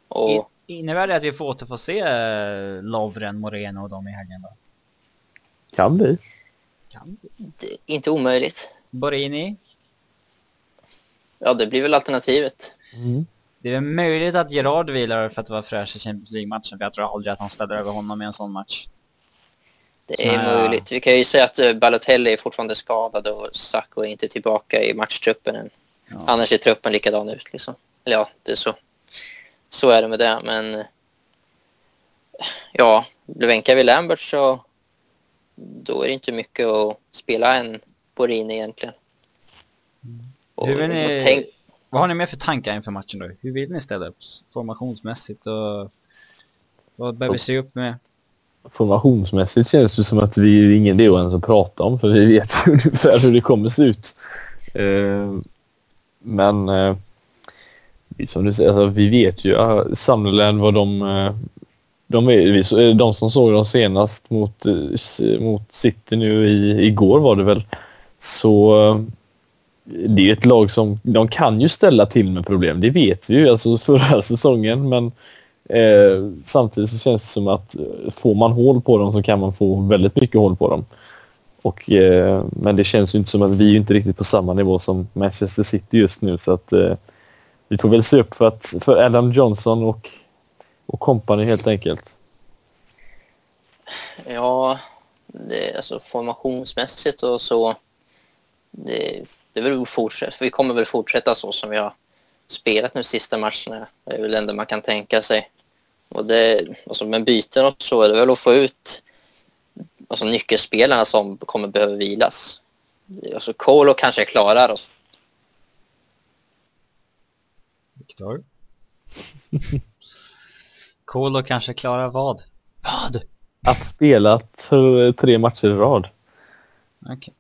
Och In, innebär det att vi får återfå se eh, Lovren, Moreno och dem i helgen då? Kan bli. Kan vi? inte omöjligt. Borini? Ja, det blir väl alternativet. Mm. Det är möjligt att Gerard vilar för att vara fräsch i Champions League-matchen, för jag tror aldrig att han ställer över honom i en sån match. Det är Nej. möjligt. Vi kan ju säga att eh, Balotelli är fortfarande skadad och Sacco är inte tillbaka i matchtruppen än. Ja. Annars är truppen likadan ut liksom. Eller ja, det är så. Så är det med det, men... Ja, Löwenka vid Lambert så... Då är det inte mycket att spela en Borini egentligen. Och, Hur vill ni- och tänk, Vad har ni mer för tankar inför matchen då? Hur vill ni ställa upp formationsmässigt och vad bör vi se upp med? Formationsmässigt känns det som att vi är ingen idé ens att prata om för vi vet ju ungefär hur det kommer se ut. Eh, men eh, som du säger, alltså, vi vet ju uh, Sunderland vad de... de, är, de som såg dem senast mot, mot City nu i, igår var det väl. Så det är ett lag som... De kan ju ställa till med problem, det vet vi ju alltså förra säsongen. Men Eh, samtidigt så känns det som att eh, får man hål på dem så kan man få väldigt mycket hål på dem. Och, eh, men det känns ju inte som att vi är inte riktigt på samma nivå som Manchester City just nu så att eh, vi får väl se upp för, att, för Adam Johnson och, och company helt enkelt. ja, det, alltså formationsmässigt och så... Det, det är väl fortsätta. Vi kommer väl fortsätta så som vi har spelat nu sista matcherna. Det är väl det enda man kan tänka sig. Och det, alltså med byten och så är det väl att få ut alltså nyckelspelarna som kommer behöva vilas. Alltså Kolo kanske klarar oss. Viktor? Kolo kanske klarar vad? Vad? Att spela tre matcher i rad. Okej.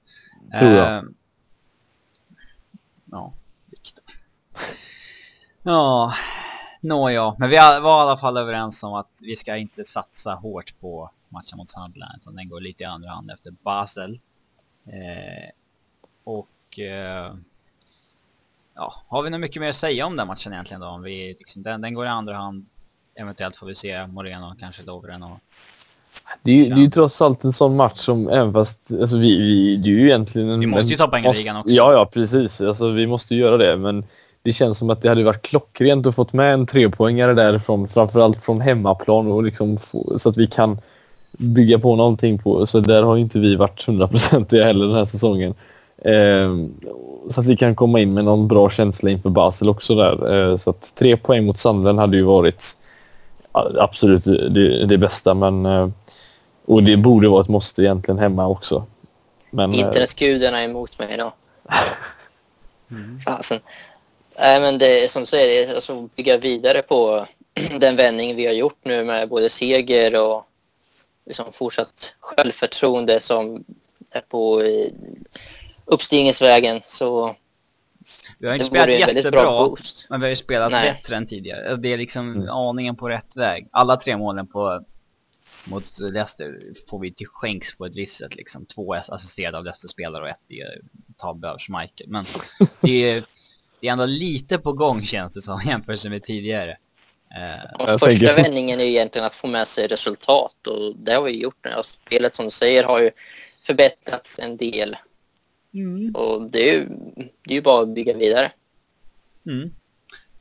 Tror jag. Ehm, ja, Viktor. Ja, nåja. Men vi var i alla fall överens om att vi ska inte satsa hårt på matchen mot Sunderland. Utan den går lite i andra hand efter Basel. Eh, och... Eh, ja, har vi nog mycket mer att säga om den matchen egentligen då? Om vi, liksom, den, den går i andra hand. Eventuellt får vi se Moreno, kanske Lovren och... Det är, ju, det är ju trots allt en sån match som även fast alltså vi, vi, det är ju egentligen en, Vi måste ju ta poängligan också. Ja, ja precis. Alltså, vi måste ju göra det men det känns som att det hade varit klockrent att fått med en trepoängare därifrån framförallt från hemmaplan och liksom få, så att vi kan bygga på någonting på. Så där har inte vi varit hundraprocentiga heller den här säsongen. Ehm, så att vi kan komma in med någon bra känsla inför Basel också där. Ehm, så att tre poäng mot Sandlen hade ju varit absolut det, det bästa men eh, och det borde vara ett måste egentligen hemma också. Men, eh, Internetgudarna är emot mig idag. Fasen. Nej, men det är som du säger, det är alltså bygga vidare på den vändning vi har gjort nu med både seger och liksom fortsatt självförtroende som är på eh, uppstigningsvägen. Så Vi har inte det spelat vore en väldigt bra jättebra, boost. men vi har ju spelat Nej. bättre än tidigare. Det är liksom Mm. aningen på rätt väg. Alla tre målen på mot Leicester får vi till skänks på ett visst sätt liksom. Två är assisterade av Leicester-spelare och ett är tabbe av Schmeichel. Men det är, det är ändå lite på gång känns det som jämfört med tidigare. Eh, Och Jag första tänker- vändningen är egentligen att få med sig resultat och det har vi gjort nu. Spelet som du säger har ju förbättrats en del och det är ju, det är ju bara att bygga vidare. Mm.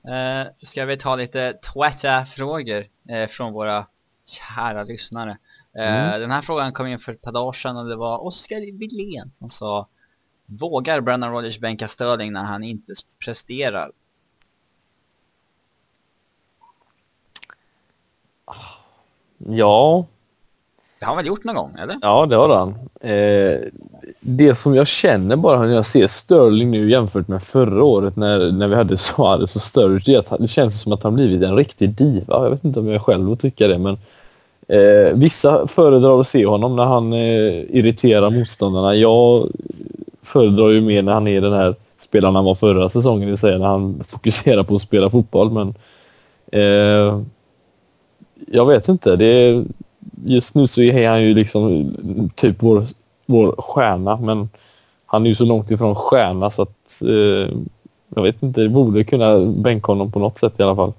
Eh, ska vi ta lite Twitter-frågor eh, från våra kära lyssnare. Eh, Mm. Den här frågan kom in för ett par dagar sedan och det var Oskar Wilén som sa Vågar Brennan Rodgers bänka Sterling när han inte presterar? Ja, Det har han väl gjort någon gång, eller? ja det har han. Eh, det som jag känner bara när jag ser Sterling nu jämfört med förra året när, när vi hade Suarez och Sturridge, det är att det känns som att han blivit en riktig diva. Jag vet inte om jag själv tycka det, men eh, vissa föredrar att se honom när han eh, irriterar motståndarna. Jag föredrar ju mer när han är den här spelaren han var förra säsongen, det vill säga när han fokuserar på att spela fotboll. Men eh, jag vet inte. Det är, just nu så är han ju liksom typ vår, vår stjärna, men han är ju så långt ifrån stjärna så att eh, jag vet inte, det borde kunna bänka honom på något sätt i alla fall.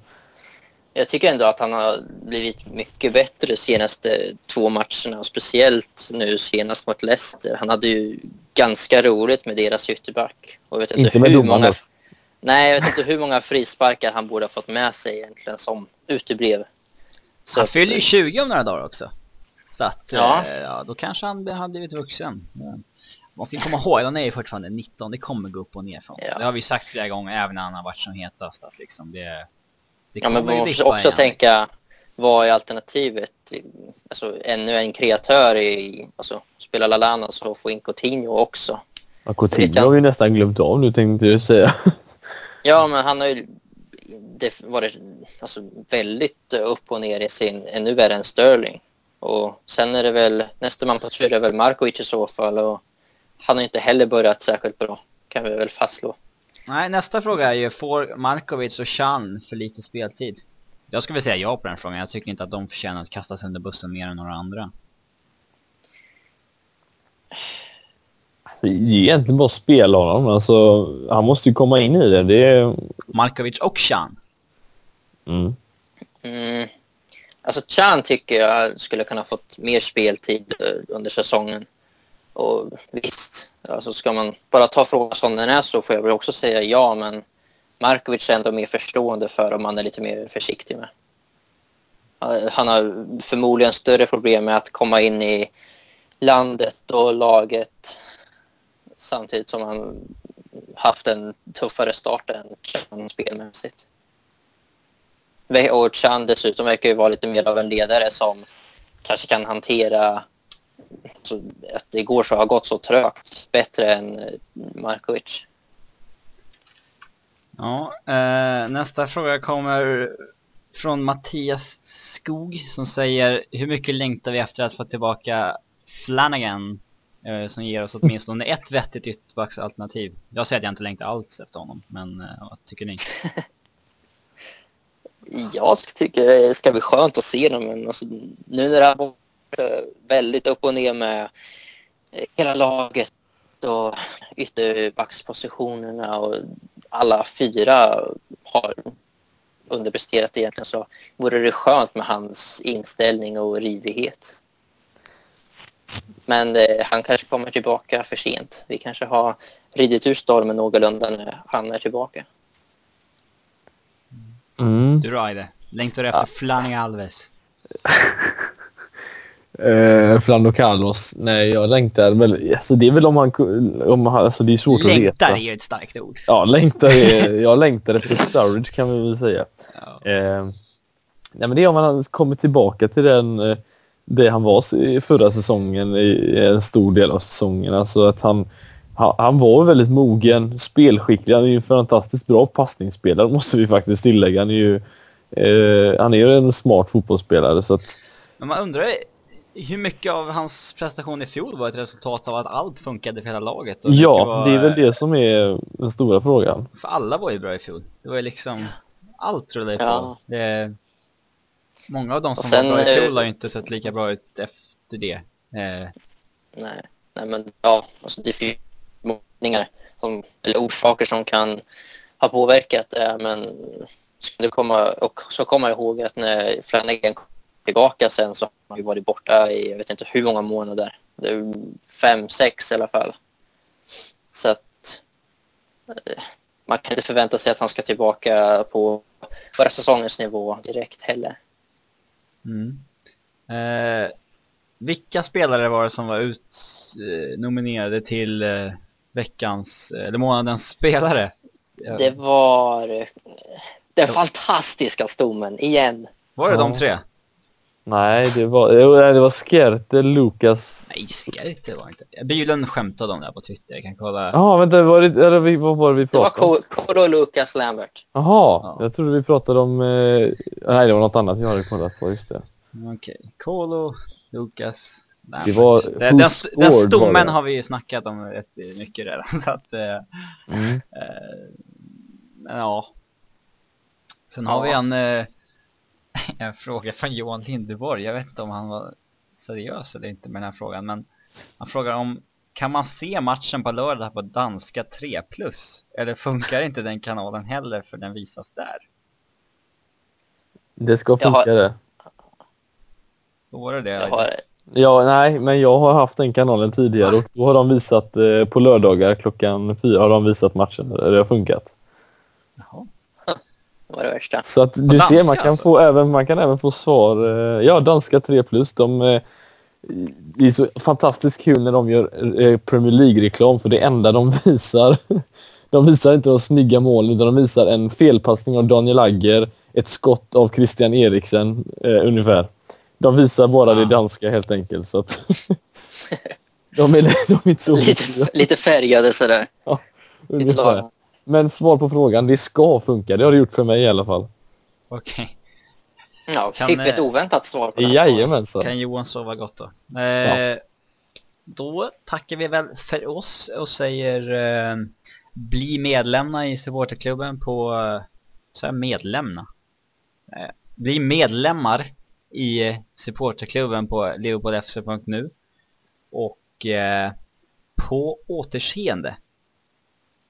Jag tycker ändå att han har blivit mycket bättre de senaste två matcherna och speciellt nu senast mot Leicester. Han hade ju ganska roligt med deras ytterback. Och jag vet inte, Inte med hur många. Nej, jag vet inte hur många frisparkar han borde ha fått med sig egentligen som uteblev. Så han fyller ju 20 om några dagar också. Så att, Ja. ja. ja, då kanske han hade blivit vuxen. Ja. Man ska komma ihåg, han är ju fortfarande 19, det kommer gå upp och ner från. Ja. Det har vi sagt flera gånger, även när han har varit som hetast. Att liksom det, det Ja, men man måste också igen. tänka, vad är alternativet? Alltså, ännu en kreatör i, alltså, spela Lalana så få in Coutinho också. Ja, Coutinho jag har vi nästan glömt av nu tänkte jag säga. Ja, men han har ju det varit alltså, väldigt upp och ner i sin, ännu värre än Sterling. Och sen är det väl, nästa man på tur är väl Markovic i så fall och han har inte heller börjat särskilt bra, kan vi väl fastslå. Nej, nästa fråga är ju, får Markovic och Chan för lite speltid? Jag skulle vilja säga ja på den frågan, jag tycker inte att de förtjänar att kastas under bussen mer än några andra. Det är egentligen bara att spela honom. Alltså, han måste ju komma in i det. det är... Markovic och Chan. mm. Mm. Alltså Chan tycker jag skulle kunna fått mer speltid eh, under säsongen. Och visst, alltså ska man bara ta frågan som den är så får jag väl också säga ja, men Markovic är ändå mer förstående för om man är lite mer försiktig med. Eh, Han har förmodligen större problem med att komma in i landet och laget samtidigt som han haft en tuffare start än Chan spelmässigt. Och Chan dessutom verkar ju vara lite mer av en ledare som kanske kan hantera så att det går så har gått så trögt bättre än eh, Markovic. Ja, eh, nästa fråga kommer från Mattias Skog som säger Hur mycket längtar vi efter att få tillbaka Flanagan eh, som ger oss åtminstone ett vettigt ytterbacksalternativ? Jag säger att jag inte längtar alls efter honom, men eh, vad tycker ni? Jag tycker det ska bli skönt att se dem, men alltså, nu när det har varit väldigt upp och ner med eh, hela laget och ytterbackspositionerna och alla fyra har underpresterat egentligen så vore det skönt med hans inställning och rivighet. Men eh, han kanske kommer tillbaka för sent. Vi kanske har ridit ur stormen någorlunda när han är tillbaka. Mm. Du då Aide? Längtar du efter Flanagan Alves? Eh, Flando Carlos. Nej, jag längtar väl... Alltså, det är väl om han... Om han alltså, det är svårt att Längtar veta. är ju ett starkt ord. Ja, längtar är... Jag längtar efter Sturridge kan vi väl säga. Ja. Eh, nej, men det är om han kommer tillbaka till den... eh, Det han var i förra säsongen i en stor del av säsongen. Alltså att han han, han var väldigt mogen, spelskicklig. Han är ju en fantastiskt bra passningsspelare måste vi faktiskt tillägga. Han är ju, eh, han är ju en smart fotbollsspelare så att Men man undrar hur mycket av hans prestation i fjol var ett resultat av att allt funkade för hela laget? ja, var- det är väl det som är den stora frågan. För alla var ju bra i fjol. Det var ju liksom, allt rullade på. Ja. Det, många av de som sen, var bra i eh, fjol har ju inte sett lika bra ut efter det. Eh, Nej, nej men ja, alltså det finns som, eller orsaker som kan ha påverkat det. Men du komma, och så kommer jag ihåg att när Flanagan kom tillbaka sen så har han ju varit borta i jag vet inte hur många månader. Det är fem, sex i alla fall. Så att eh, man kan inte förvänta sig att han ska tillbaka på förra säsongens nivå direkt heller. Mm. eh, vilka spelare var det som var ut, eh, nominerade till eh, veckans, eller månadens spelare? Det var eh, den fantastiska stommen igen. Var det de Ja. tre? Nej, det var, det var Skerte, Lukas... Nej, Skerk det var inte. Bylund skämtade om det här på Twitter, jag kan kolla. Jaha, vänta, var det, eller, vi- vad var det vi Det var pratade om? Ko- Kolo Lucas Lambert. Jaha, Ja. jag trodde vi pratade om... Eh, nej, det var något annat jag hade kollat på, just det. Okej, Kolo, Lukas. Nej, Det var den, Who den, den var stommen det. har vi ju snackat om rätt mycket redan. Så att, eh, Mm. eh, men ja. Sen Ja. har vi en, eh, en fråga från Johan Lindeborg. Jag vet inte om han var seriös eller inte med den här frågan. Men han frågar om kan man se matchen på lördag på danska 3 plus? Eller funkar inte den kanalen heller för den visas där? Det ska funka har- det. Då var det det. Jag har, Ja, nej, men jag har haft den kanalen tidigare och då har de visat eh, på lördagar klockan fyra har de visat matchen. Det har funkat. Jaha. Det var det värsta. Så att du danska ser, man kan, alltså? få även, man kan även få svar. eh, Ja, danska 3 plus. De, eh, det är så fantastiskt kul när de gör eh, Premier League-reklam för det enda de visar. De visar inte de snygga målen utan de visar en felpassning av Daniel Agger, ett skott av Christian Eriksen eh, ungefär. De visar bara det Ah. danska helt enkelt. Så att de, är, de är inte så Lite, lite färgade sådär. Lite ungefär. Men svar på frågan, det ska funka. Det har det gjort för mig i alla fall. Okej. Ja, Kan, fick vi ett eh, oväntat svar på frågan. Jajamensan. Kan Johan sova gott då? Eh, Då tackar vi väl för oss och säger eh, bli medlemna i supporterklubben på, eh, så här medlemna? Eh, bli medlemmar i eh, supporterklubben på leopoldfc.nu och eh, på återseende